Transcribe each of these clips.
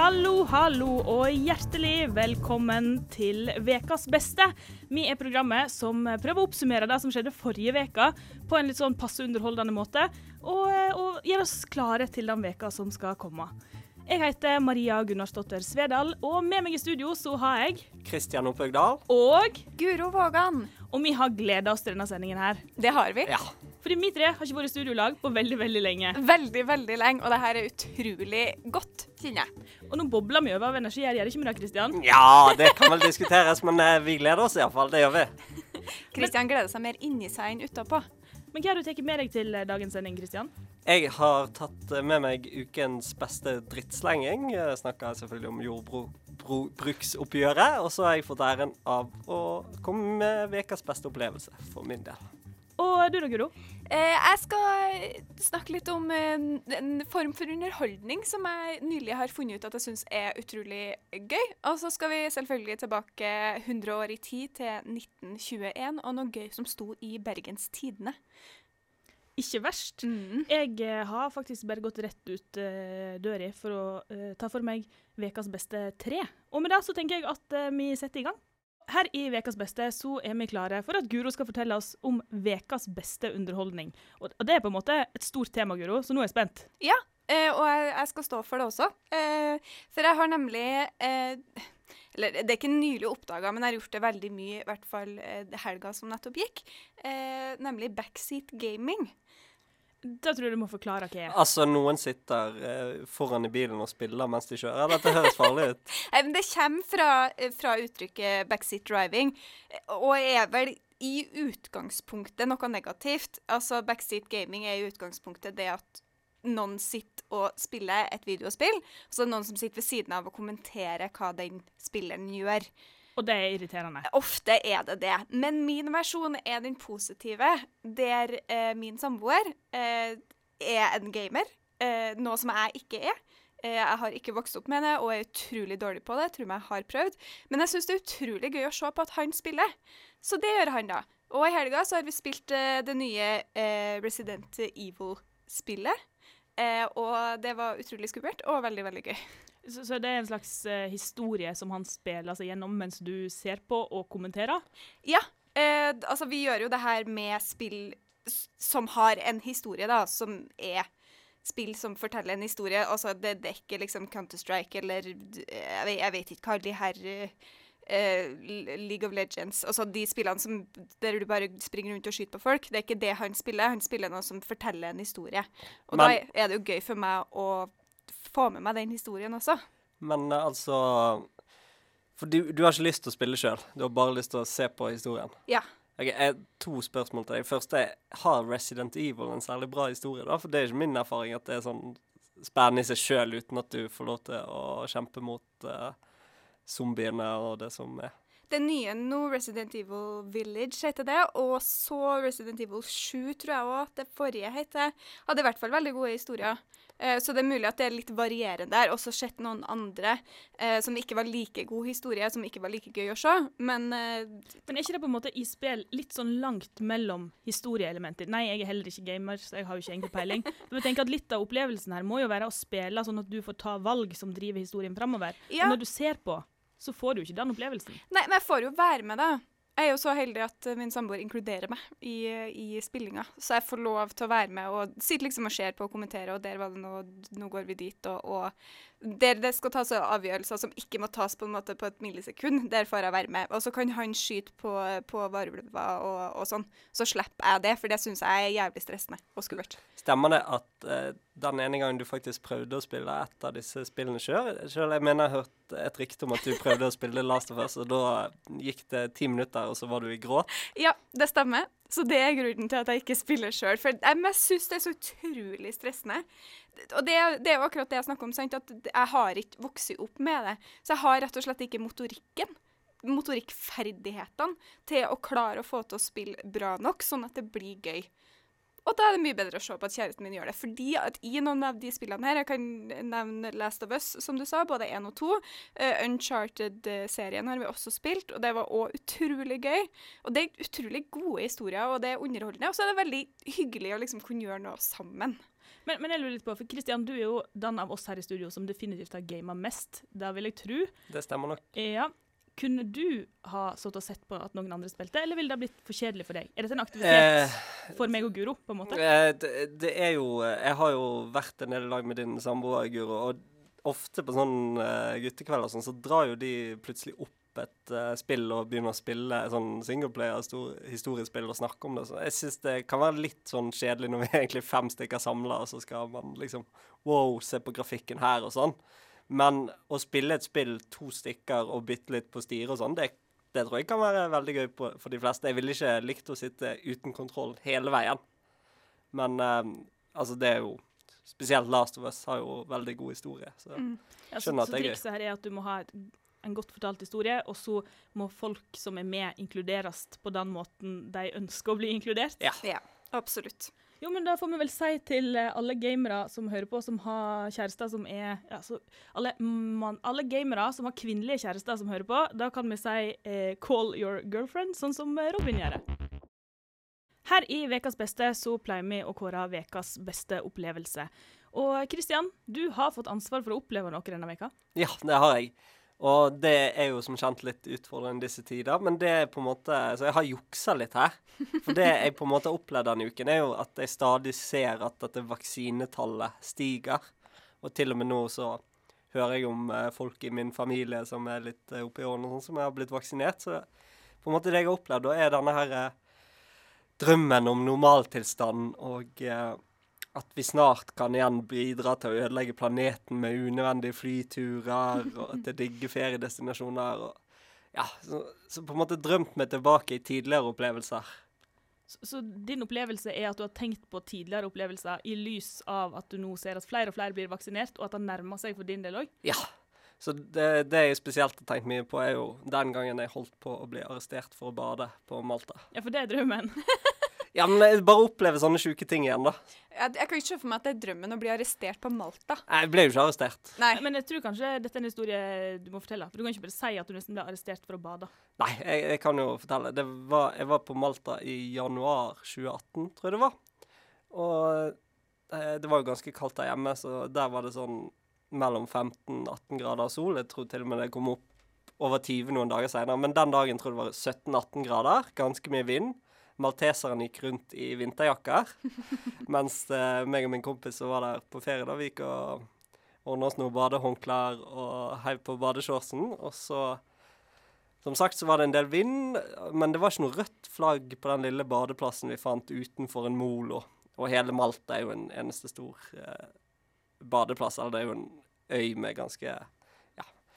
Hallo, hallo og hjertelig velkommen til Vekas beste. Vi er programmet som prøver å oppsummere det som skjedde forrige veka på en litt sånn passe underholdende måte, og, og gjøre oss klare til den veka som skal komme. Jeg heter Maria Gunnarsdotter Svedal, og med meg i studio så har jeg Kristian Opphøgdal. Og Guro Vågan. Og vi har gleda oss til denne sendingen her. Det har vi. Ja. Fordi vi tre har ikke vært i studiolag på veldig, veldig lenge. Veldig, veldig lenge, og det her er utrolig godt, kjenner jeg. Og nå bobler vi over av energi her, gjør det ikke med det, Kristian? ja, det kan vel diskuteres, men eh, vi gleder oss iallfall. Det gjør vi. Kristian gleder seg mer inni seg enn utapå. Men hva har du tatt med deg til eh, dagens sending, Kristian? Jeg har tatt eh, med meg ukens beste drittslenging. Jeg snakker selvfølgelig om jordbruksoppgjøret. Og så har jeg fått æren av å komme med ukas beste opplevelse for min del. Og du da, Guro? Eh, jeg skal snakke litt om eh, en form for underholdning som jeg nylig har funnet ut at jeg syns er utrolig gøy. Og så skal vi selvfølgelig tilbake 100 år i tid, til 1921, og noe gøy som sto i Bergens Tidende. Ikke verst. Mm. Jeg eh, har faktisk bare gått rett ut uh, døra for å uh, ta for meg ukas beste tre. Og med det så tenker jeg at uh, vi setter i gang. Her i Vekas beste så er vi klare for at Guro skal fortelle oss om Vekas beste underholdning. Og det er på en måte et stort tema, Guro, så nå er jeg spent. Ja, eh, og jeg, skal stå for det også. Eh, for jeg har nemlig eh, Eller det er ikke nylig oppdaga, men jeg har gjort det veldig mye, i hvert fall helga som nettopp gikk. Nemlig backseat gaming. Da tror jeg du må forklare hva jeg er. Altså, noen sitter eh, foran i bilen og spiller mens de kjører. Dette høres farlig ut. Nei, men det kommer fra, eh, fra uttrykket backseat driving, eh, og er vel i utgangspunktet noe negativt. Altså, backseat gaming er i utgangspunktet det at noen sitter og spiller et videospill, og så er det noen som sitter ved siden av og kommenterer hva den spilleren gjør. Og det er irriterende. Ofte er det det. Men min versjon er den positive, der eh, min samboer eh, er en gamer, eh, noe som jeg ikke er. Eh, jeg har ikke vokst opp med det og er utrolig dårlig på det. Jeg Tror jeg har prøvd. Men jeg syns det er utrolig gøy å se på at han spiller. Så det gjør han, da. Og i helga så har vi spilt eh, det nye eh, Resident Evil-spillet. Og det var utrolig skummelt og veldig, veldig gøy. Så, så det er en slags eh, historie som han spiller seg gjennom mens du ser på og kommenterer? Ja, eh, altså vi gjør jo det her med spill som har en historie, da, som er spill som forteller en historie. Altså det, dekker er liksom Counter-Strike eller jeg vet, jeg vet ikke hva de her eh, eh, League of Legends Altså de spillene som, der du bare springer rundt og skyter på folk. Det er ikke det han spiller. Han spiller noe som forteller en historie. Og Men- da er det jo gøy for meg å få med meg den historien også. Men eh, altså For du, du har ikke lyst til å spille sjøl. Du har bare lyst til å se på historien. Ja. Ok, jeg, To spørsmål til deg. Først er har Resident Evil en særlig bra historie? da? For det er ikke min erfaring at det er sånn spennende i seg sjøl uten at du får lov til å kjempe mot uh, zombiene og det som er. Det nye nå, Resident Evil Village heter det, og så Resident Evil 7 tror jeg òg det forrige heter. Hadde i hvert fall veldig gode historier. Eh, så det er mulig at det er litt varierende der. Også sett noen andre eh, som ikke var like god historie, som ikke var like gøy å se. Men eh, Men er ikke det på en måte i spill litt sånn langt mellom historieelementer? Nei, jeg er heller ikke gamer, så jeg har jo ikke egentlig peiling. Men jeg tenker at Litt av opplevelsen her må jo være å spille sånn at du får ta valg som driver historien framover. Ja. Og når du ser på, så får du jo ikke den opplevelsen. Nei, men jeg får jo være med, da. Jeg er jo så heldig at min samboer inkluderer meg i, i spillinga. Så jeg får lov til å være med og sitte liksom og ser på og kommentere, og der var det noe, nå går vi dit, og, og der det skal tas avgjørelser som ikke må tas på en måte på et millisekund, der får jeg være med. Og så kan han skyte på, på varulver og, og sånn. Så slipper jeg det, for det syns jeg er jævlig stressende og skummelt. Stemmer det at eh, den ene gangen du faktisk prøvde å spille et av disse spillene sjøl jeg mener jeg har hørt et rykte om at du prøvde å spille Last of Us, og da gikk det ti minutter, og så var du i gråt. Ja, det stemmer. Så det er grunnen til at jeg ikke spiller sjøl. For jeg, jeg syns det er så utrolig stressende. Og det, det er jo akkurat det jeg snakker om, sant? at jeg har ikke vokst opp med det. Så jeg har rett og slett ikke motorikken. Motorikkferdighetene til å klare å få til å spille bra nok, sånn at det blir gøy. Og da er det mye bedre å se på at kjæresten min gjør det. Fordi at i noen av de spillene her, jeg kan nevne Last of Us, som du sa, både én og to. Uh, Uncharted-serien har vi også spilt, og det var òg utrolig gøy. Og det er utrolig gode historier, og det er underholdende. Og så er det veldig hyggelig å liksom kunne gjøre noe sammen. Men, men jeg lurer litt på, for Kristian, du er jo den av oss her i studio som definitivt har gama mest. Det vil jeg tro. Det stemmer nok. Ja. Kunne du ha stått og sett på at noen andre spilte, eller ville det ha blitt for kjedelig for deg? Er dette en aktivitet Eh, for meg og Guro, på en måte? Eh, det, det er jo Jeg har jo vært en del lag med din samboer, Guro, og ofte på sånn uh, guttekvelder og sånn, så drar jo de plutselig opp et uh, spill og begynner å spille sånn singleplayer, stor- historiespill og snakke om det. Så jeg syns det kan være litt sånn kjedelig når vi er egentlig fem stykker samla, og så skal man liksom Wow, se på grafikken her og sånn. Men å spille et spill to stykker og bytte litt på styre og sånn, det, det tror jeg kan være veldig gøy på, for de fleste. Jeg ville ikke likt å sitte uten kontroll hele veien. Men eh, altså, det er jo Spesielt Last of Us har jo veldig god historie. Så Mm. Ja, så, skjønner at det er gøy. Så trikset her er at du må ha et, en godt fortalt historie, og så må folk som er med, inkluderes på den måten de ønsker å bli inkludert. Ja. Ja, absolutt. Jo, men da får vi vel si til eh, alle gamere som hører på, som har kjærester som er ja, alle, man, alle gamere som har kvinnelige kjærester som hører på, da kan vi si eh, 'call your girlfriend', sånn som eh, Robin gjør. Her i Vekas beste så pleier vi å kåre Vekas beste opplevelse. Og Kristian, du har fått ansvar for å oppleve noe denne veka. Ja, det har jeg. Og det er jo som kjent litt utfordrende disse tider, men det er på en måte Så jeg har juksa litt her. For det jeg på en måte har opplevd denne uken, er jo at jeg stadig ser at dette vaksinetallet stiger. Og til og med nå så hører jeg om eh, folk i min familie som er litt eh, oppe i årene, sånn, som har blitt vaksinert. Så på en måte det jeg har opplevd, da er denne her eh, drømmen om normaltilstand og at vi snart kan igjen bidra til å ødelegge planeten med unødvendige flyturer og til digge feriedestinasjoner. Og, ja, så, så på en måte drømt meg tilbake i tidligere opplevelser. Så, så din opplevelse er at du har tenkt på tidligere opplevelser i lys av at du nå ser at flere og flere blir vaksinert, og at det nærmer seg for din del òg? Ja. Så det, det jeg spesielt har tenkt mye på, er jo den gangen jeg holdt på å bli arrestert for å bade på Malta. Ja, for det er drømmen. Ja, men bare oppleve sånne sjuke ting igjen, da. Jeg, jeg kan ikke se for meg at det er drømmen å bli arrestert på Malta. Jeg ble jo ikke arrestert. Nei. Men jeg tror kanskje dette er en historie du må fortelle. For du kan ikke bare si at du nesten ble arrestert for å bade. Nei, jeg, jeg kan jo fortelle. Det var, jeg var på Malta i januar 2018, tror jeg det var. Og eh, det var jo ganske kaldt der hjemme, så der var det sånn mellom 15-18 grader sol. Jeg tror til og med det kom opp over 20 noen dager senere. Men den dagen tror jeg det var 17-18 grader. Ganske mye vind. Malteseren gikk rundt i vinterjakker. mens eh, meg og min kompis som var der på ferie, da vi gikk og ordna oss noen badehåndklær og heiv på badeshortsen. Og så som sagt så var det en del vind, men det var ikke noe rødt flagg på den lille badeplassen vi fant utenfor en molo. Og hele Malta er jo en eneste stor eh, badeplass. Eller det er jo en øy med ganske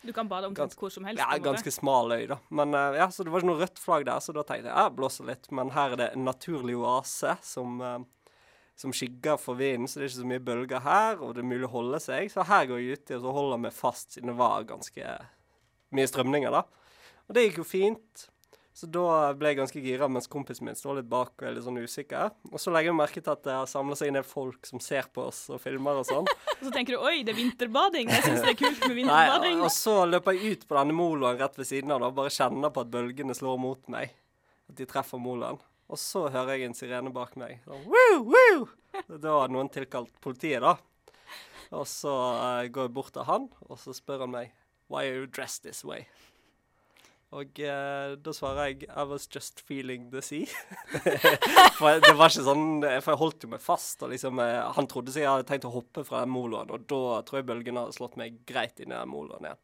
Du kan bade omtrent hvor som helst. Ja, ganske smal øy, da. Men uh, ja, Så det var ikke noe rødt flagg der, så da tenkte jeg ja, blåser litt. Men her er det en naturlig oase som, uh, som skygger for vinden, så det er ikke så mye bølger her, og det er mulig å holde seg. Så her går jeg uti og så holder meg fast, siden det var ganske mye strømninger, da. Og det gikk jo fint. Så da ble jeg ganske gira, mens kompisen min står litt bak og er litt sånn usikker. Og så legger jeg merke til at det har samla seg en del folk som ser på oss og filmer og sånn. Og så tenker du oi, det er vinterbading. Jeg syns det er kult med Nei, vinterbading. og så løper jeg ut på denne moloen rett ved siden av da, og bare kjenner på at bølgene slår mot meg. At de treffer moloen. Og så hører jeg en sirene bak meg. Sånn, woo, woo! Da har noen tilkalt politiet, da. Og så uh, går jeg bort til han, og så spør han meg Why are you dressed this way? Og eh, da svarer jeg I was just feeling the sea. for det var ikke sånn For jeg holdt jo meg fast, og liksom eh, Han trodde så jeg hadde tenkt å hoppe fra den moloen, og da tror jeg bølgene hadde slått meg greit inn i den moloen igjen.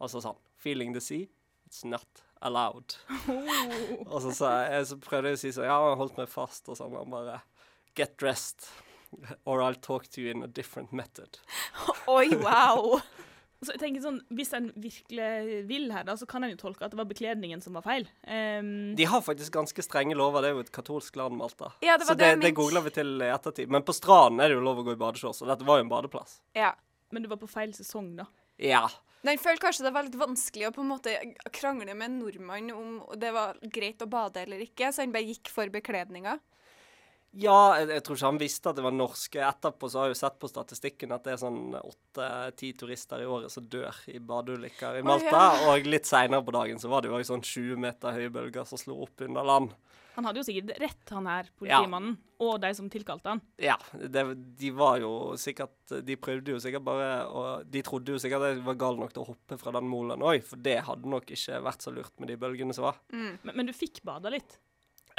Og så sa han Feeling the sea? It's not allowed. og så, sa jeg, så prøvde jeg å si sånn Ja, han holdt meg fast, og sånn. Han bare Get dressed. Or I'll talk to you in a different method. Oi, wow! Så jeg tenker sånn, Hvis en virkelig vil her, da, så kan en jo tolke at det var bekledningen som var feil. Um, De har faktisk ganske strenge lover. Det er jo et katolsk land, Malta. Ja, det så var det, det det googler vi til i ettertid. Men på stranden er det jo lov å gå i badeshorts, og dette var jo en badeplass. Ja. men du var på feil sesong, da. Ja. Den jeg føler kanskje det var litt vanskelig å på en måte krangle med en nordmann om det var greit å bade eller ikke, så han bare gikk for bekledninga. Ja, jeg, jeg tror ikke han visste at det var norske. Etterpå så har jeg jo sett på statistikken at det er sånn åtte-ti turister i året som dør i badeulykker i Malta. Malta. ja. Og litt seinere på dagen så var det jo sånn 20 meter høye bølger som slo opp under land. Han hadde jo sikkert rett, han her politimannen, og de som tilkalte han. Ja, det, de var jo sikkert De prøvde jo sikkert bare og De trodde jo sikkert at jeg var gal nok til å hoppe fra den molen òg, for det hadde nok ikke vært så lurt med de bølgene som var. Mm. Men, men du fikk bada litt.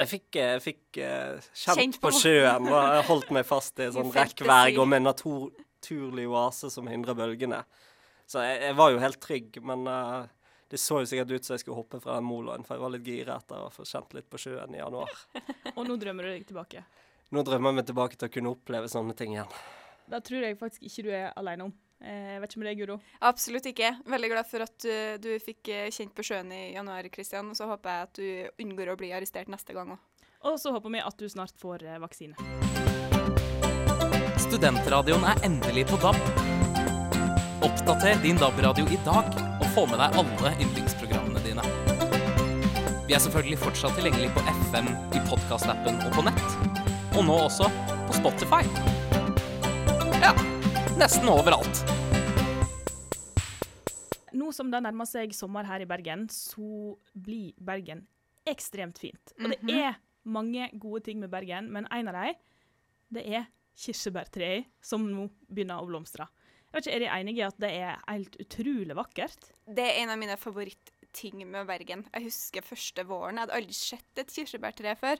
Jeg fikk, jeg fikk uh, kjent, på på- sjøen og holdt meg fast i sånn rekkverk og med en natur- naturlig oase som hindrer bølgene. Så jeg, jeg var jo helt trygg, men uh, det så jo sikkert ut som jeg skulle hoppe fra den moloen, for jeg var litt gira etter å få kjent litt på sjøen i januar. Og nå drømmer du deg tilbake. Nå drømmer jeg meg tilbake til å kunne oppleve sånne ting igjen. Da tror jeg faktisk ikke du er alene om. Eh, Jeg vet ikke om det er Guro. Absolutt ikke. Veldig glad for at du, du fikk eh, kjent på sjøen i januar, Kristian. Og så håper jeg at du unngår å bli arrestert neste gang òg. Og så håper vi at du snart får eh, vaksine. Studentradioen er endelig på DAB. Oppdater din DAB-radio i dag og få med deg alle yndlingsprogrammene dine. Vi er selvfølgelig fortsatt tilgjengelig på FM, i podkastappen og på nett. Og nå også på Spotify. Ja, nesten overalt. Nå som det nærmer seg sommer her i Bergen, så blir Bergen ekstremt fint. Og det er mange gode ting med Bergen, men en av dem, det er kirsebærtreet som nå begynner å blomstre. Jeg vet ikke, Er de enige i at det er helt utrolig vakkert? Det er en av mine favorittting med Bergen. Jeg husker første våren. Jeg hadde aldri sett et kirsebærtre før.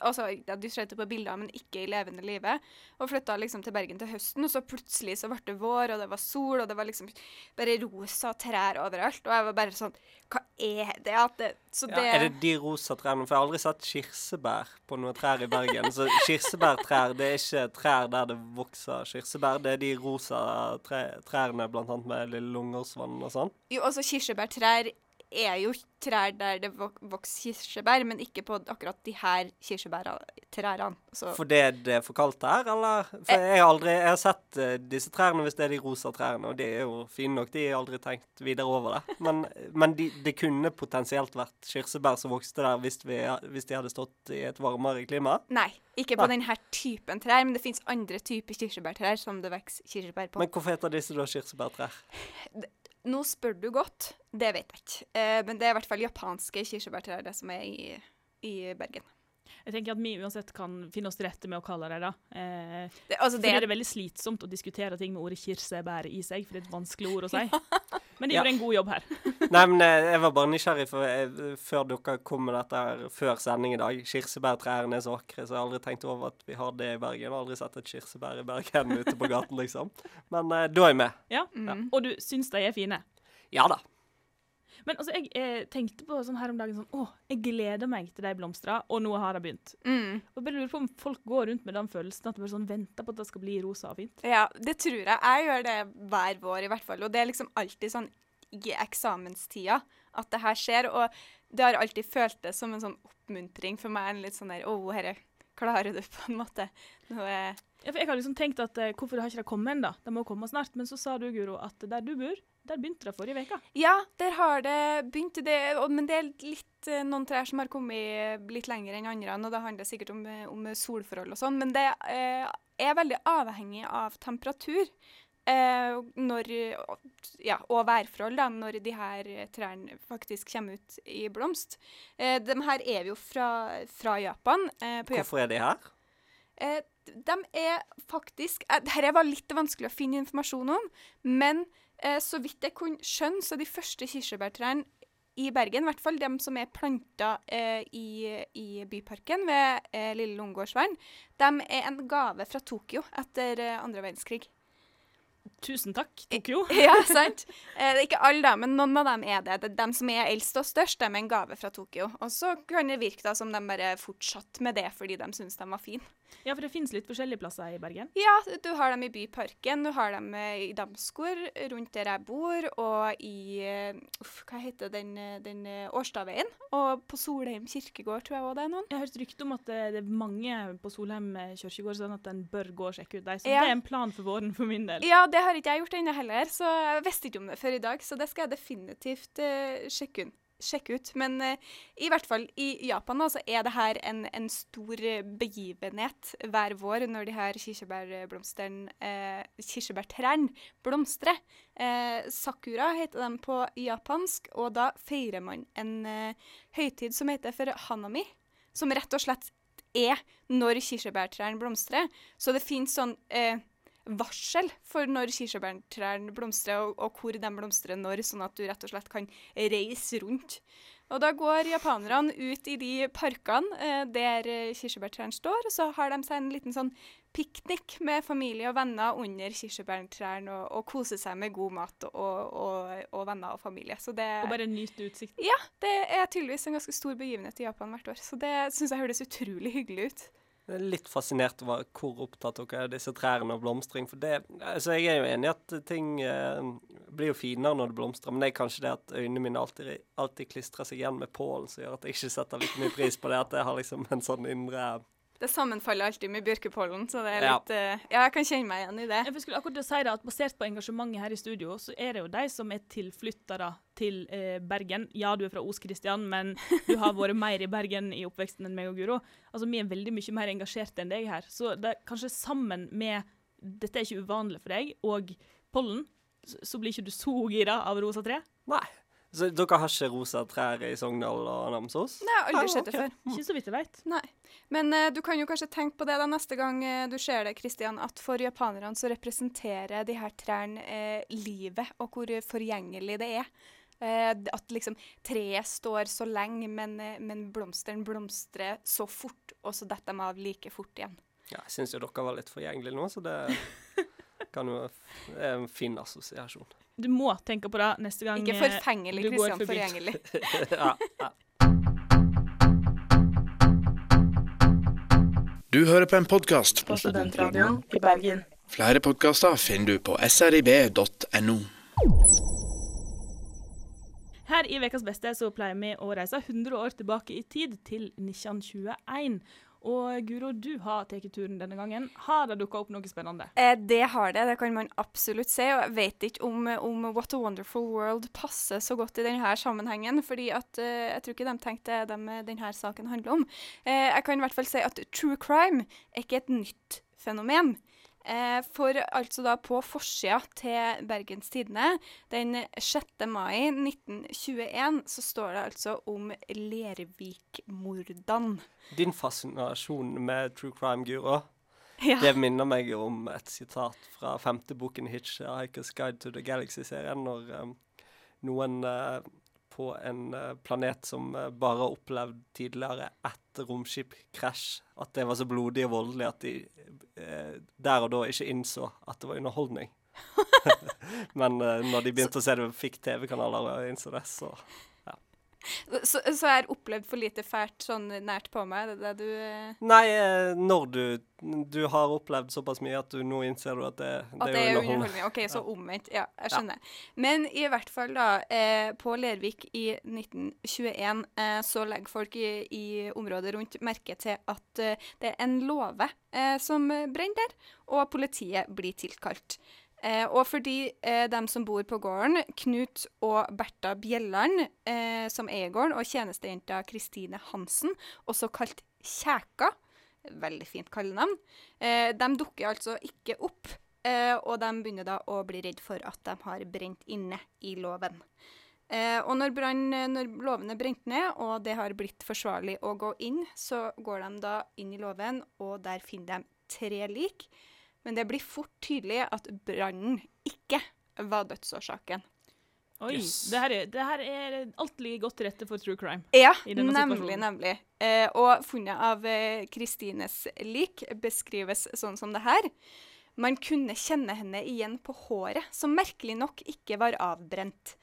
Altså, Jeg hadde sett det på bilder, men ikke i levende livet. Og flytta liksom til Bergen til høsten, og så plutselig så ble det vår, og det var sol, og det var liksom bare rosa trær overalt. Og jeg var bare sånn Hva er det? Det Ja, det er det de rosa trærne? For jeg har aldri sett kirsebær på noen trær i Bergen. Så kirsebærtrær, det er ikke trær der det vokser kirsebær. Det er de rosa tre, trærne, blant annet med lille lungersvann og sånn. Jo, også kirsebærtrær er jo trær der det vok vokser kirsebær, men ikke på akkurat de her kirsebærtrærne. Så Fordi det er for kaldt her, eller? For jeg har aldri Jeg har sett eh, disse trærne hvis det er de rosa trærne, og de er jo fine nok. De har aldri tenkt videre over det. Men, men de, det kunne potensielt vært kirsebær som vokste der hvis, vi, hvis de hadde stått i et varmere klima. Nei, ikke på denne typen trær, men det fins andre typer kirsebærtrær som det vokser kirsebær på. Men hvorfor heter disse da kirsebærtrær? Nå spør du godt, det vet jeg ikke. Eh, men det er i hvert fall japanske kirsebærtrær, det som er i, i Bergen. Jeg tenker at vi uansett kan finne oss til rette med å kalle det det. Eh, Det, altså, det, det er veldig slitsomt å diskutere ting med ordet kirsebær i seg, for det er et vanskelig ord å si. Men de Ja. gjorde en god jobb her. Nei, men eh, jeg var bare nysgjerrig, for jeg, før dere kom med dette her før sending i dag Kirsebærtrærne er så vakre, så jeg har aldri tenkt over at vi har det i Bergen. Jeg har aldri sett et kirsebær i Bergen ute på gaten, liksom. Men eh, da er jeg med. Ja. Mm. Og du syns de er fine. Ja da. Men altså, jeg eh, tenkte på sånn her om dagen sånn Å, jeg gleder meg til de blomstrer, og nå har de begynt. Mm. Og bare lurer på om folk går rundt med den følelsen at de bare sånn venter på at det skal bli rosa og fint. Ja, det tror jeg. Jeg gjør det hver vår, i hvert fall. Og det er liksom alltid sånn i eksamenstida at det her skjer. Og det har alltid føltes som en sånn oppmuntring for meg. En litt sånn der Å, herre, klarer du, på en måte. Nå er jeg har liksom tenkt at eh, hvorfor har ikke kommet ennå? De må komme snart. Men så sa du, Guro, at der du bor, der begynte det forrige uke. Ja, der har det begynt. Det, men det er litt eh, noen trær som har kommet litt lenger enn andre, og det handler sikkert om, eh, om solforhold og sånn. Men det eh, er veldig avhengig av temperatur. Eh, når, ja, og værforhold, da, når de her trærne faktisk kommer ut i blomst. Eh, de her er jo fra, fra Japan. Eh, på Hvorfor er de her? Eh, de er faktisk Dette var litt vanskelig å finne informasjon om, men eh, så vidt jeg kunne skjønne, så de første kirsebærtrærne i Bergen, i hvert fall de som er planta eh, i, i byparken ved eh, Lille Lungegårdsvern, de er en gave fra Tokyo etter eh, andre verdenskrig. Tusen takk, Tokyo. ja, sant? Eh, det er ikke alle, da, men noen av dem er det. det er de som er eldst og størst, de er en gave fra Tokyo. Og så kan det virke da som de bare fortsatte med det fordi de syntes de var fine. Ja, for det finnes litt forskjellige plasser i Bergen. Ja, du har dem i Byparken, du har dem eh, i Damsgård, rundt der jeg bor, og i eh, uff, Hva heter den, den Årstadveien? Og på Solheim kirkegård, tror jeg òg det er noen. Jeg har hørt rykte om at det er mange på Solheim kirkegård, sånn at en bør gå og sjekke ut dem. Så Ja. det er en plan for våren for min del. Ja, det har ikke jeg gjort ennå heller, så jeg visste ikke om det før i dag, så det skal jeg definitivt uh, sjekke, sjekke ut. Men uh, i hvert fall i Japan så er det her en, en stor begivenhet hver vår når de her kirsebærblomstene uh, Kirsebærtrærne blomstrer. Eh, sakura heter de på japansk, og da feirer man en høytid som heter for hanami. Som rett og slett er når kirsebærtrærne blomstrer. Så det finnes sånn varsel for når kirsebærtrærne blomstrer, og, og, hvor de blomstrer når, sånn at du rett og slett kan reise rundt. Og da går japanerne ut i de parkene eh, der kirsebærtrærne står, og så har de seg en liten sånn piknik med familie og venner under kirsebærtrærne og, og koser seg med god mat og, og, og venner og familie. Det, og bare nyte utsikten? Ja, det er tydeligvis en ganske stor begivenhet i Japan hvert år. Så det syns jeg høres utrolig hyggelig ut. Jeg er litt fascinert over hvor opptatt dere er av disse trærne og blomstring. For det, altså jeg er jo enig i at ting eh, blir jo finere når det blomstrer, men det er kanskje det at øynene mine alltid, alltid klistrer seg igjen med pollen, som gjør at jeg ikke setter like mye pris på det. At jeg har liksom en sånn indre det sammenfaller alltid med bjørkepollen, så det er litt ja. Uh, ja, jeg kan kjenne meg igjen i det. Jeg skulle akkurat si det, at Basert på engasjementet her i studio, så er det jo de som er tilflyttere til eh, Bergen. Ja, du er fra Os Kristian, men du har vært mer i Bergen i oppveksten enn meg og Guro. Altså, Vi er veldig mye mer engasjerte enn deg her. Så det, kanskje sammen med Dette er ikke uvanlig for deg, og pollen, så, så blir ikke du så gira av rosa tre? Nei. Så dere har ikke rosa trær i Sogndal og Namsos? Nei, jeg har aldri sett det før. Ikke så vidt jeg vet. Men eh, du kan jo kanskje tenke på det da neste gang eh, du ser det, Kristian, at for japanerne så representerer de her trærne eh, livet, og hvor forgjengelig det er. at liksom treet står så lenge, men, men blomsteren blomstrer så fort, og så detter de av like fort igjen. Ja, jeg syns jo dere var litt forgjengelige nå, så det kan jo være en fin assosiasjon. Du må tenke på det neste gang Ikke eh, forfengelig, Kristian. Forgjengelig. ja, ja. Du hører på en podkast på Studentradioen i Bergen. Flere podkaster finner du på srib.no. Her i Ukas beste så pleier vi å reise 100 år tilbake i tid, til 1921. Og Guro, du har tatt turen denne gangen. Har det dukka opp noe spennende? Eh, det har det, det kan man absolutt se. Og jeg vet ikke om, om, What a Wonderful World passer så godt i denne sammenhengen. fordi eh, jeg tror ikke de tenkte dem denne saken handler om. Eh, jeg kan i hvert fall si at true crime er ikke et nytt fenomen. Eh, for altså da på forsida til Bergens Tidende den 6. mai 1921 så står det altså om Lervik-mordene. Din fascinasjon med true crime, Guro, ja. det minner meg om et sitat fra femte boken Hitch, 'Hikers Guide to the Galaxy'-serien, når um, noen uh, på en uh, planet som uh, bare har opplevd tidligere ett romskipkrasj, at det var så blodig og voldelig at de eh, der og da ikke innså at det var underholdning. Men når de begynte å se det, fikk TV-kanaler og innså det, så så, så jeg har opplevd for lite fælt sånn nært på meg? Det, det du eh? Nei, eh, når du Du har opplevd såpass mye at du nå innser du at det, det, at det er underholdning. OK, så omvendt. Ja, jeg skjønner. Ja. Men i hvert fall, da. Eh, på Lervik i 1921 eh, så legger folk i, i, området rundt merke til at eh, det er en låve eh, som brenner der, og politiet blir tilkalt. Eh, og fordi eh, de som bor på gården, Knut og Bertha Bjelland, eh, som eier gården, og tjenestejenta Kristine Hansen, også kalt Kjæka, veldig fint kallenavn, eh, de dukker altså ikke opp. Eh, og de begynner da å bli redd for at de har brent inne i låven. Eh, og når, brann, når låven er brent ned, og det har blitt forsvarlig å gå inn, så går de da inn i låven, og der finner de tre lik. Men det blir fort tydelig at brannen ikke var dødsårsaken. Oi. Yes. Det, her er, det, her er, alt ligger godt til rette for true crime. Ja, nemlig. nemlig. Eh, og funnet av eh, Kristines eh, lik beskrives sånn som det her. Man kunne kjenne henne igjen på håret, som merkelig nok ikke var avbrent.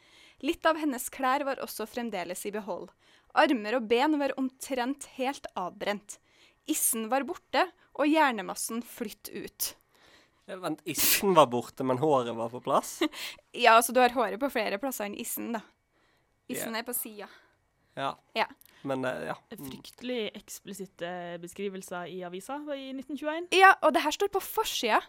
Litt av hennes klær var også fremdeles i behold. Armer og ben var omtrent helt avbrent. Issen var borte, og hjernemassen flytt ut. Vent, issen var borte, men håret var på plass? ja, altså du har håret på flere plasser enn issen, da. Issen yeah. er på sida. Ja. ja. Men, uh, ja. Fryktelig eksplisitte beskrivelser i avisa i 1921. Ja, og det her står på forsida.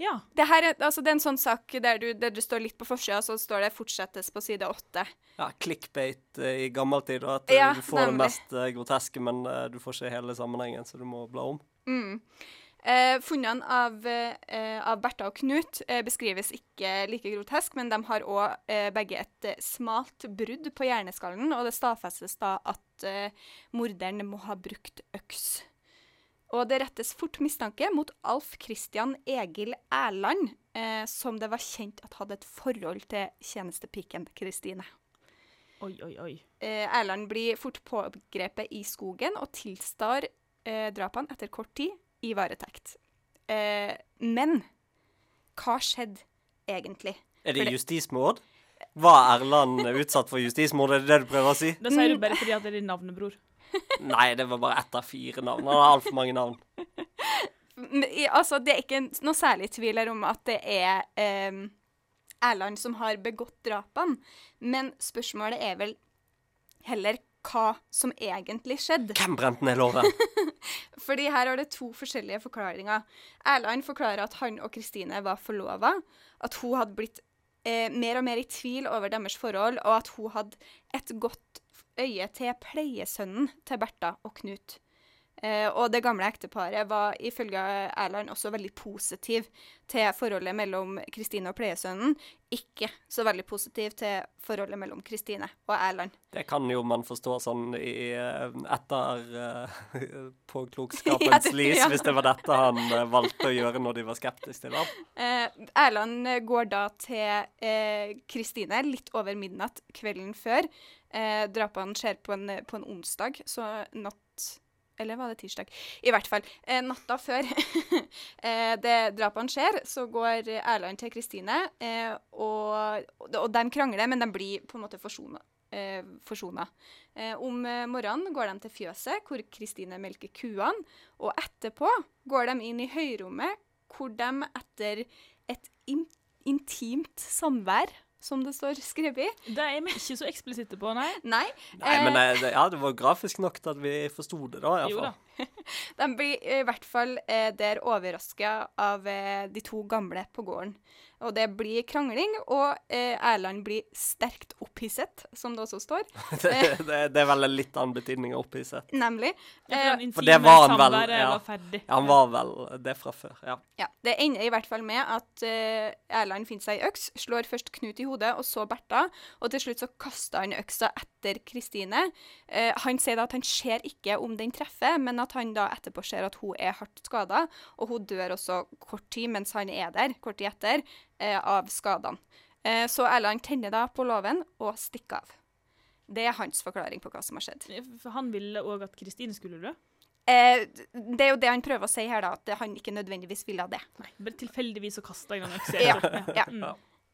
Ja. Det, her er, altså, det er en sånn sak der, du, der du står litt på forsida, så står det 'fortsettes' på side åtte. Ja, clickbait eh, i gammel tid, og at eh, Ja, du får det mest groteske, men uh, du får ikke hele sammenhengen, så du må bla om. Mm. Eh, funnene av, eh, av Bertha og Knut eh, beskrives ikke like grotesk, men de har òg eh, begge et eh, smalt brudd på hjerneskallen, og det stadfestes da at eh, morderen må ha brukt øks. Og det rettes fort mistanke mot Alf Christian Egil Erland, eh, som det var kjent at hadde et forhold til tjenestepiken Kristine. Oi, oi, oi. Eh, Erland blir fort pågrepet i skogen og tilstår eh, drapene etter kort tid i varetekt. Eh, men hva skjedde egentlig? Er det det- justismord? Var Erland utsatt for justismord, er det det du prøver å si? Det sier du bare fordi at det er din navnebror. Nei, det var bare ett av fire navn. Han har altfor mange navn. Altså, det er ikke noe særlig tvil her om at det er eh, Erland som har begått drapene, men spørsmålet er vel heller hva som egentlig skjedde. Hvem brente ned låven? Fordi her har det to forskjellige forklaringer. Erland forklarer at han og Kristine var forlova, at hun hadde blitt eh, mer og mer i tvil over deres forhold, og at hun hadde et godt øye til pleiesønnen til Bertha og Knut. Eh, og det gamle ekteparet var ifølge Erland også veldig positiv til forholdet mellom Kristine og pleiesønnen. Ikke så veldig positiv til forholdet mellom Kristine og Erland. Det kan jo man forstå sånn i eh, etter uh, Ja, påklokskapens ja, lys, ja. hvis det var dette han eh, valgte å gjøre når de var skeptiske til ham. Eh, Erland eh, går da til eh, Kristine litt over midnatt kvelden før. Eh, drapene skjer på en, på en onsdag, så natt Eller var det tirsdag? I hvert fall. Eh, natta før eh, det drapene skjer, så går Erland til Kristine, eh, og, og de krangler, men de blir på en måte forsona. Eh, forsona. Eh, om eh, morgenen går de til fjøset, hvor Kristine melker kuene. Og etterpå går de inn i høyrommet, hvor de etter et in intimt samvær, som det står skrevet Det er vi ikke så eksplisitte på, nei. Nei. Nei, eh, men eh, det, ja, det var grafisk nok til at vi forsto det, da. i hvert fall. Jo da. De blir i hvert fall eh, der overraska av eh, de to gamle på gården. Og det blir krangling, og eh, Erland blir sterkt opphisset, som det også står. Det, det, det er vel en litt annen betydning av opphisset. Nemlig. Eh, for for det var han vel, ja. var. Ja, han var vel det fra før, ja. Ja, Det ender i hvert fall med at eh, Erland finner seg ei øks, slår først Knut i hodet, og så Bertha, og til slutt så kaster han øksa etter Kristine. Eh, han sier da at han ser ikke om den treffer, men at han da etterpå ser at hun er hardt skada, og hun dør også kort tid mens han er der, kort tid etter, eh, av skadene. Eh, så Erland tenner da på låven og stikker av. Det er hans forklaring på hva som har skjedd. Han ville òg at Kristine skulle dø. Eh, det er jo det han prøver å si her, da, at han ikke nødvendigvis ville det. Nei, bare tilfeldigvis å kasta en gang. Ja, ja. Mm.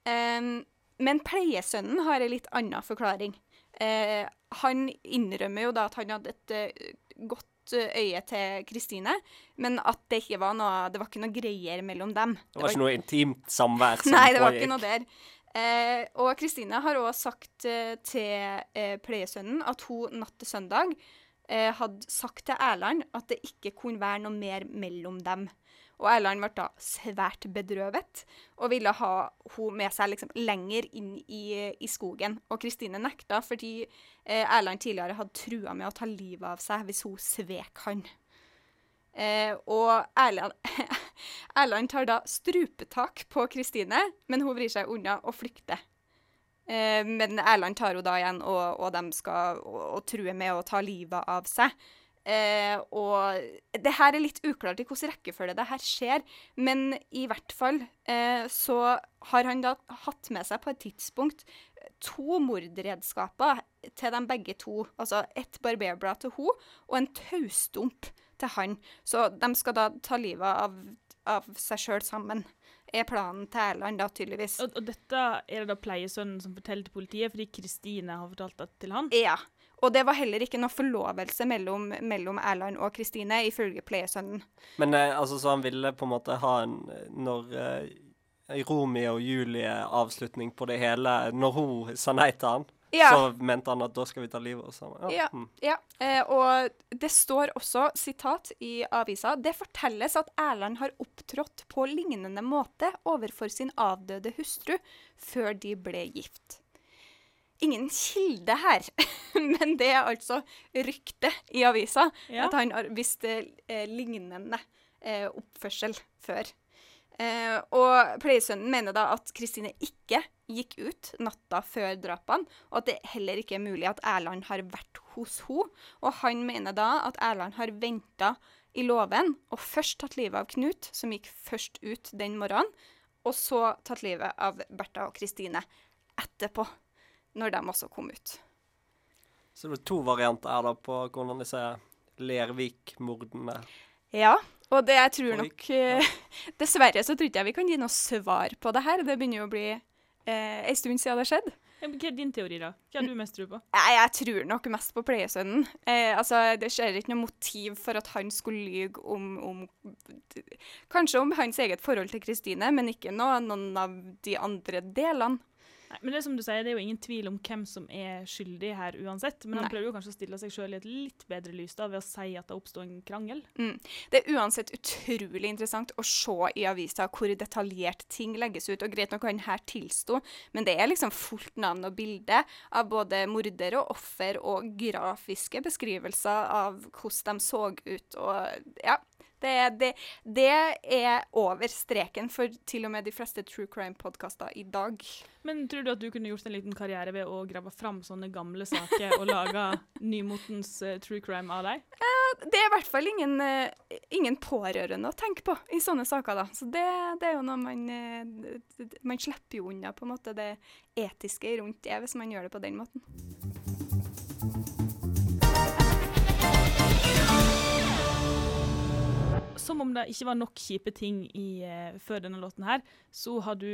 Ehm, men pleiesønnen har en litt annen forklaring. Eh, han innrømmer jo da at han hadde et eh, godt eh, øye til Kristine, men at det ikke var noe Det var ikke noe greier mellom dem. Det var ikke noe intimt samvær som Nei, det var ikke noe der. Eh, og Kristine har òg sagt eh, til eh, pleiesønnen at hun natt til søndag eh, hadde sagt til Erland at det ikke kunne være noe mer mellom dem. Og Erland ble da svært bedrøvet og ville ha hun med seg liksom lenger inn i, i skogen. Og Kristine nekta fordi eh, Erland tidligere hadde trua med å ta livet av seg hvis hun svek han. Eh, og Erland, Erland tar da strupetak på Kristine, men hun vrir seg unna og flykter. Eh, men Erland tar henne da igjen, og, og de skal og, og truer med å ta livet av seg. Eh, og det her er litt uklart i hvilken rekkefølge det her skjer, men i hvert fall eh, så har han da hatt med seg på et tidspunkt to mordredskaper til dem begge to. Altså et barberblad til hun og en taustump til han. Så de skal da ta livet av, av seg sjøl sammen. Er planen til Erland, da, tydeligvis. Og, og dette er det da pleiesønnen som forteller til politiet, fordi Kristine har fortalt det til han. Ja. Og det var heller ikke noe forlovelse mellom, mellom Erland og Kristine, ifølge pleiesønnen. Men eh, altså, så han ville på en måte ha en Når eh, Romeo og Julie-avslutning på det hele Når hun sa nei til han, Ja. så mente han at da skal vi ta livet av oss sammen. Ja. Mm. Ja, eh, og det står også, sitat i avisa, det fortelles at Erland har opptrådt på lignende måte overfor sin avdøde hustru før de ble gift. Ingen kilde her, men det er altså rykte i avisa Ja. at han har visst eh, lignende eh, oppførsel før. Eh, og pleiesønnen mener da at Kristine ikke gikk ut natta før drapene, og at det heller ikke er mulig at Erland har vært hos henne. Og han mener da at Erland har venta i låven og først tatt livet av Knut, som gikk først ut den morgenen, og så tatt livet av Bertha og Kristine etterpå, når de også kom ut. Så det er to varianter her da på hvordan disse Lervik-mordene Ja, og det jeg tror nok Oi. eh, Dessverre så tror ikke jeg vi kan gi noe svar på det her. Det begynner jo å bli eh, en stund siden det skjedde. Ja, Hva er din teori, da? Hva har du mest tro på? Jeg, jeg tror nok mest på pleiesønnen. Eh, altså, det skjer ikke noe motiv for at han skulle lyge om, om Kanskje om hans eget forhold til Kristine, men ikke noe, noen av de andre delene. Nei, men det er som du sier, det er jo ingen tvil om hvem som er skyldig her uansett. Men han Nei. prøver jo kanskje å stille seg sjøl i et litt bedre lys da, ved å si at det oppsto en krangel. Mm. Det er uansett utrolig interessant å se i avisa hvor detaljert ting legges ut. Og greit nok han her tilsto, men det er liksom fullt navn og bilde av både morder og offer og grafiske beskrivelser av hvordan de så ut. Og ja. Det, det, det er over streken for til og med de fleste true crime-podkaster i dag. Men tror du at du kunne gjort en liten karriere ved å grave fram sånne gamle saker og lage nymotens uh, true crime av dem? Det er i hvert fall ingen, uh, ingen pårørende å tenke på i sånne saker, da. Så det, det er jo noe man eh, Man slipper jo unna på en måte det etiske rundt det, hvis man gjør det på den måten. Som om det ikke var nok kjipe ting i, eh, før denne låten her, så har du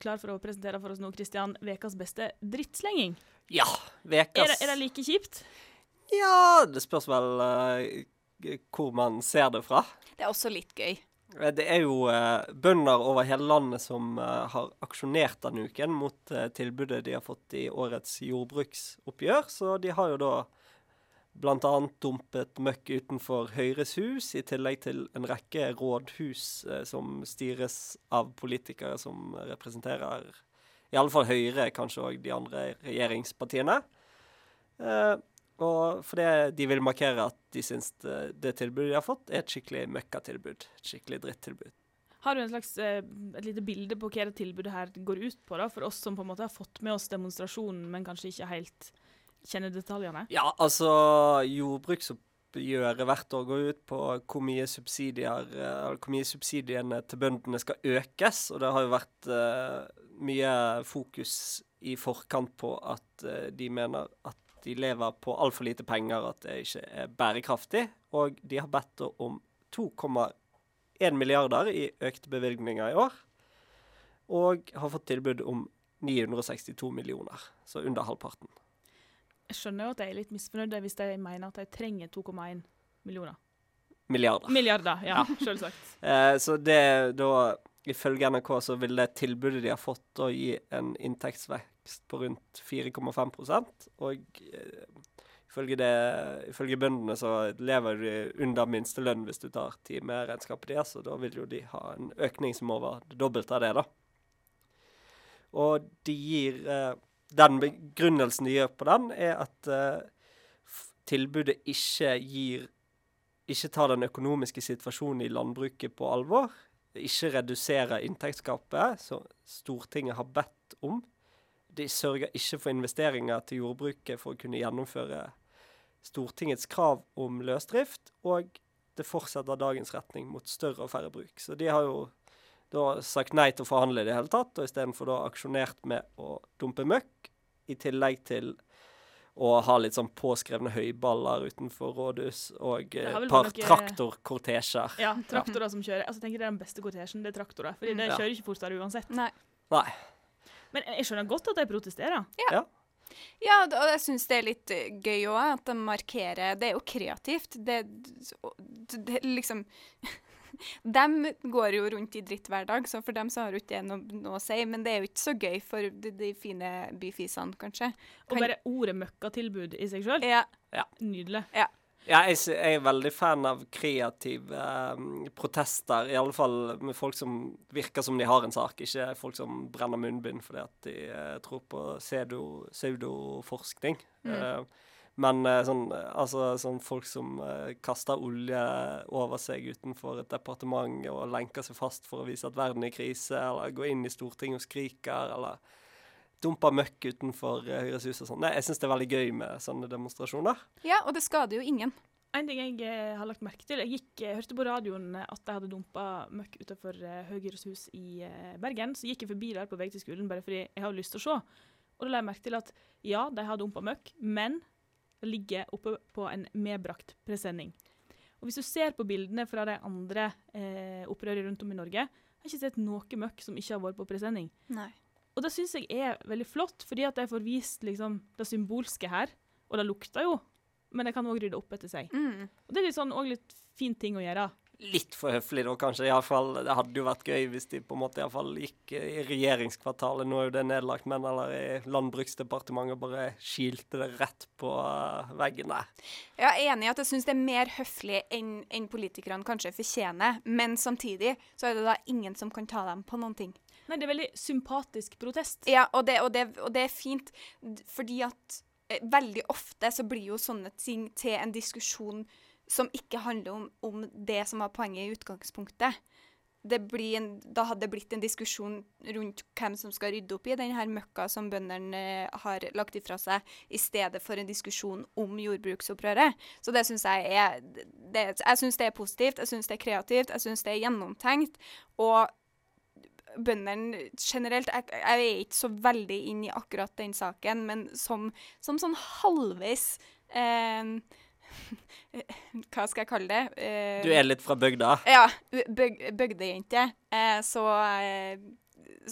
klar for å presentere for oss nå, Kristian, ukas beste drittslenging. Ja, Er vekas det, er det like kjipt? Ja, det spørs vel uh, hvor man ser det fra. Det er også litt gøy. Eh, Det er jo eh, bønder over hele landet som eh, har aksjonert denne uken mot eh, tilbudet de har fått i årets jordbruksoppgjør. Så de har jo da bl.a. dumpet møkk utenfor Høyres hus, i tillegg til en rekke rådhus eh, som styres av politikere som representerer i alle fall Høyre, kanskje òg de andre regjeringspartiene. Eh, og fordi de vil markere at de syns det, det tilbudet de har fått, er et skikkelig møkkatilbud. Et skikkelig drittilbud. Har du slags, eh, et lite bilde på hva det tilbudet her går ut på, da, for oss som på en måte har fått med oss demonstrasjonen, men kanskje ikke helt kjenner detaljene? Ja, altså Jordbruksoppgjøret hvert år går ut på hvor mye eh, hvor mye subsidiene til bøndene skal økes. Og det har jo vært uh, mye fokus i forkant på at uh, de mener at de lever på altfor lite penger, at det ikke er bærekraftig. Og de har bedt om 2,1 milliarder i økte bevilgninger i år. Og har fått tilbud om 962 millioner, så under halvparten. Jeg skjønner jo at jeg er litt misfornøyd hvis de mener at de trenger 2,1 millioner. Milliarder. Milliarder, ja, selvsagt. Eh, så det da Ifølge NRK så vil det tilbudet de har fått, å gi en inntektsvekst på rundt 4,5 Og eh, ifølge, det, ifølge bøndene så lever de under minstelønn hvis du tar timeregnskapet deres, og da vil jo de ha en økning som er over det dobbelte av det, da. Og de gir eh, Den begrunnelsen de gjør på den, er at uh, tilbudet ikke gir Ikke tar den økonomiske situasjonen i landbruket på alvor ikke reduserer inntektsgapet, som Stortinget har bedt om. De sørger ikke for investeringer til jordbruket for å kunne gjennomføre Stortingets krav om løsdrift, og det fortsetter dagens retning mot større og færre bruk. Så de har jo da sagt nei til å forhandle i det hele tatt, og istedenfor da aksjonert med å dumpe møkk, i tillegg til å ha litt sånn påskrevne høyballer utenfor rådhus og et par vært noe- traktorkortesjer. Ja, traktorer som kjører. Altså, jeg tenker Det er den beste kortesjen, det er traktorer. Fordi det Ja. kjører ikke fortere uansett. Nei. Nei. Men jeg skjønner godt at de protesterer. Ja, ja. og jeg syns det er litt eh, gøy òg, at de markerer Det er jo kreativt. Det, det liksom De går jo rundt i dritt hver dag, så for dem så har jo ikke det noe, noe å si. Men det er jo ikke så gøy for de, de fine byfisene, kanskje. Og bare ordet møkkatilbud i seg sjøl. Ja. Nydelig. Ja, jeg, jeg er veldig fan av kreative eh, protester, i alle fall med folk som virker som de har en sak, ikke folk som brenner munnbind fordi at de eh, tror på pseudo- Mm. Eh, men eh, sånn, eh, altså, sånn folk som eh, kaster olje over seg utenfor et departement og lenker seg fast for å vise at verden er i krise, eller går inn i Stortinget og skriker, eller dumper møkk utenfor Høyres hus og sånn. Jeg syns det er veldig gøy med sånne demonstrasjoner. ja, og det skader jo ingen. En ting jeg eh, har lagt merke til Jeg gikk, eh, hørte på radioen at de hadde dumpa møkk utenfor eh, Høyres hus i Bergen. Så gikk jeg forbi der på vei til skolen bare fordi jeg har lyst til å se. Og da la jeg merke til at ja, de har dumpa møkk, men ligger oppe på en medbrakt presenning. Og hvis du ser på bildene fra de andre eh, opprørene rundt om i Norge, har jeg ikke sett noe møkk som ikke har vært på presenning. Nei. Og det syns jeg er veldig flott, fordi at de får vist liksom, det symbolske her. Og det lukter jo, men de kan òg rydde opp etter seg. Mm. Og det er litt sånn, også litt fin ting å gjøre. Litt for høflig da, kanskje. I alle fall, det hadde jo vært gøy hvis de på en måte i alle fall gikk i regjeringskvartalet, nå er jo det nedlagt, men eller i Landbruksdepartementet bare kilte det rett på eh, veggen der. Jeg er enig i at jeg syns det er mer høflig enn en politikerne kanskje fortjener, men samtidig så er det da ingen som kan ta dem på noen ting. Nei, det er veldig sympatisk protest. Ja, og det, og det, og det er fint, fordi at eh, veldig ofte så blir jo sånne ting til en diskusjon som ikke handler om, om det som var poenget i utgangspunktet. En, da hadde det blitt en diskusjon rundt hvem som skal rydde opp i denne møkka som bøndene eh, har lagt ifra seg, i stedet for en diskusjon om jordbruksopprøret. Så det syns jeg er det, Jeg syns det er positivt, jeg syns det er kreativt, jeg syns det er gjennomtenkt. Og bøndene generelt jeg, jeg er ikke så veldig inn i akkurat den saken, men som, som sånn halvveis eh, Hva skal jeg kalle det? Eh, Du er litt fra bygda. Ja, bøg, bygdejente. Eh, så, eh,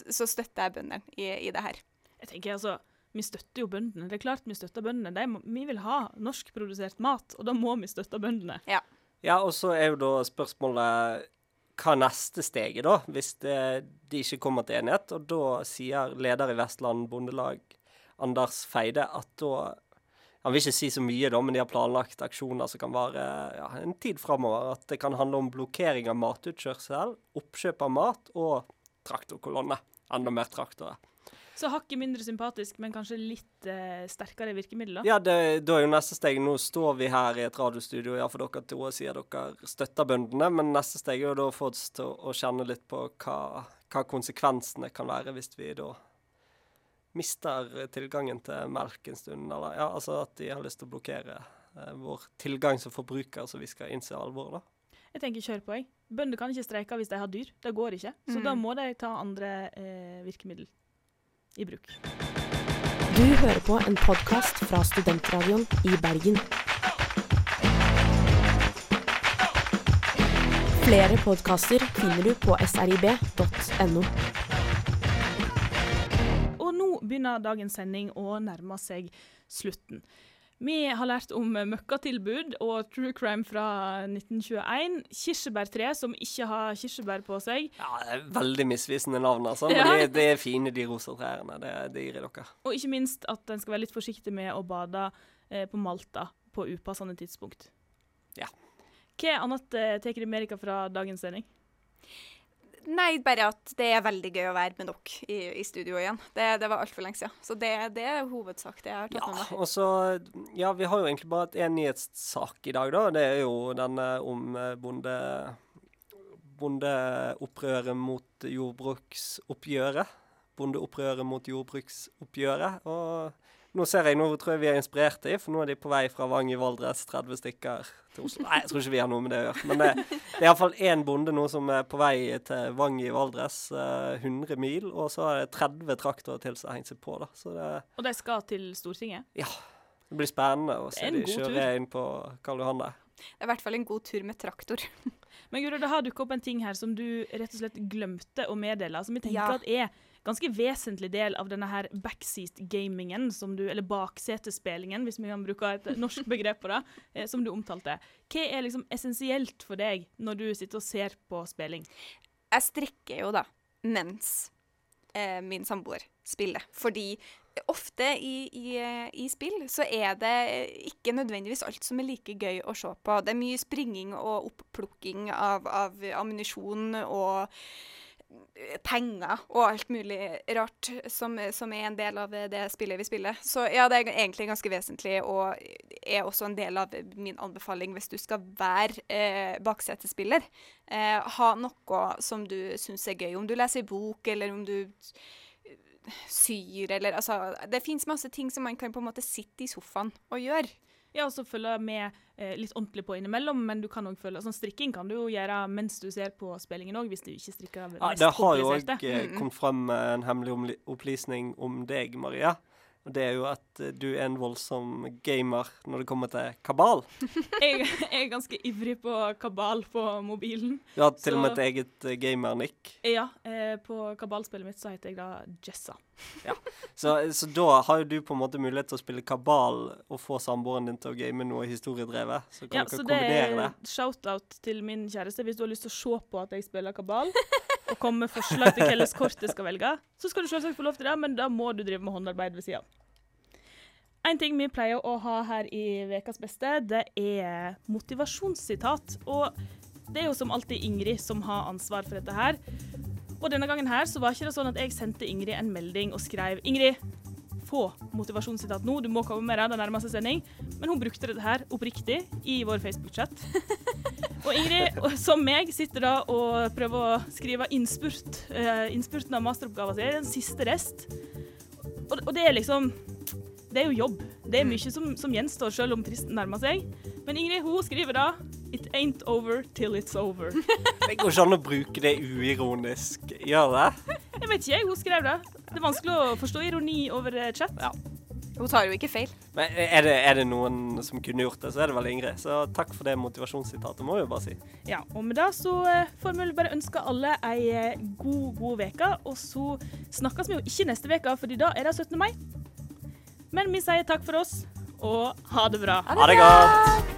så støtter jeg bøndene i, i det her. Jeg tenker altså, Vi støtter jo bøndene. Det er klart vi støtter bøndene. De vi vil ha norskprodusert mat, og da må vi støtte bøndene. Ja, og så er jo da spørsmålet hva neste steget, da, hvis det, de ikke kommer til enighet? Og da sier leder i Vestland Bondelag, Anders Feide, at da Han vil ikke si så mye, da, men de har planlagt aksjoner som kan vare ja, en tid framover. At det kan handle om blokkering av matutkjørsel, oppkjøp av mat og traktorkolonne. Enda mer traktorer. Så hakket mindre sympatisk, men kanskje litt eh, sterkere virkemidler. Ja, det, da er jo neste steg Nå står vi her i et radiostudio, ja, for dere to og sier dere støtter bøndene, men neste steg er jo da å få oss til å kjenne litt på hva, hva konsekvensene kan være hvis vi da mister tilgangen til melk en stund, eller ja, altså at de har lyst til å blokkere eh, vår tilgang som forbruker, så vi skal innse alvoret, da. Jeg tenker kjør på, jeg. Bønder kan ikke streike hvis de har dyr. Det går ikke. Så Mm. da må de ta andre eh, virkemiddel i bruk. Du hører på en podkast fra Studentradioen i Bergen. Flere podkaster finner du på srib.no. Begynner dagens sending å nærme seg slutten. Vi har lært om møkkatilbud og true crime fra 1921. Kirsebærtre som ikke har kirsebær på seg. Ja, det er veldig misvisende navn, altså. Men Ja. det, det, er fine, de rosa trærne. Det, det gir jeg dere. Og ikke minst at en skal være litt forsiktig med å bade eh, på Malta på upassende tidspunkt. Ja. Hva annet eh, tar dere med dere fra dagens sending? Nei, bare at det er veldig gøy å være med dere i, i studio igjen. Det, det var altfor lenge siden. Så det, det er hovedsak det jeg har tatt Ja, med meg. og så Ja, vi har jo egentlig bare én nyhetssak i dag, da. Det er jo denne om eh, bonde... Bondeopprøret mot jordbruksoppgjøret. Bondeopprøret mot jordbruksoppgjøret. Og nå ser jeg, nå tror jeg vi er inspirert i, for nå er de på vei fra Vang i Valdres, 30 stykker til Oslo. Nei, jeg tror ikke vi har noe med det å gjøre. Men det, det er iallfall én bonde nå som er på vei til Vang i Valdres, eh, 100 mil, og så er det 30 traktorer til som har hengt seg på, da. Så det Og de skal til Stortinget. Ja. det blir spennende å se de kjøre inn på Karl Johan der. Det er i hvert fall en god tur med traktor. Men Guro, det har dukket opp en ting her som du rett og slett glemte å meddele, som vi tenker Ja. at er ganske vesentlig del av denne her backseat-gamingen, eller baksetespillingen, hvis vi kan bruke et norsk begrep på det, eh, som du omtalte. Hva er liksom essensielt for deg når du sitter og ser på spilling? Jeg strikker jo da mens eh, min samboer spiller. Fordi ofte i, i, eh, i spill så er det ikke nødvendigvis alt som er like gøy å se på. Det er mye springing og oppplukking av, av ammunisjon og penger og alt mulig rart som, som er en del av det spillet vi spiller. Så ja, det er egentlig ganske vesentlig, og er også en del av min anbefaling hvis du skal være eh, baksetespiller. Eh, ha noe som du syns er gøy. Om du leser bok, eller om du syr, eller altså Det fins masse ting som man kan på en måte sitte i sofaen og gjøre. Ja, så følge med eh, litt ordentlig på innimellom, men du kan òg følge sånn Strikking kan du jo gjøre mens du ser på spillingen òg, hvis du ikke strikker det Ja, det har jo òg kommet frem en hemmelig opplysning om deg, Maria. Og det er jo at eh, du er en voldsom gamer når det kommer til kabal. Jeg, er ganske ivrig på kabal på mobilen. Du har til og med et eget eh, gamernikk. Ja, eh, på kabalspillet mitt så heter jeg da Jessa. Så, så da har jo du på en måte mulighet til å spille kabal og få samboeren din til å game noe historiedrevet. Så kan Ja, dere så det kombinere er det. shout-out til min kjæreste. Hvis du har lyst til å se på at jeg spiller kabal, og komme med forslag til hvilket kort jeg skal velge, så skal du selvsagt få lov til det, men da må du drive med håndarbeid ved sida av. En ting vi pleier å ha her i Vekas beste, det er motivasjonssitat. Og det er jo som alltid Ingrid som har ansvar for dette her. Og denne gangen her så var ikke det sånn at jeg sendte Ingrid en melding og skrev Ingrid, få motivasjonssitat nå, du må komme med det, det nærmer seg sending. Men hun brukte dette her oppriktig i vår Facebook-chat. Og Ingrid, som meg, sitter da og prøver å skrive innspurt, uh, innspurten av masteroppgaven sin, den siste rest. Og, og det er liksom Det er jo jobb. Det er mye som, som gjenstår, selv om fristen nærmer seg. Men Ingrid hun skriver da It ain't over till it's over. Det går ikke an å bruke det uironisk. Gjør det? Jeg vet ikke, jeg. Hun skrev det. Det er vanskelig å forstå ironi over eh, chat. Ja. Hun tar jo ikke feil. Men er det, er det noen som kunne gjort det, så er det vel Ingrid. Så takk for det motivasjonssitatet, må jeg jo bare si. Ja, og med det så eh, får vi bare ønske alle ei eh, god, god uke. og så snakkes vi jo ikke neste uke, fordi da er det 17. mai. Men vi sier takk for oss, og ha det bra. Ha det godt!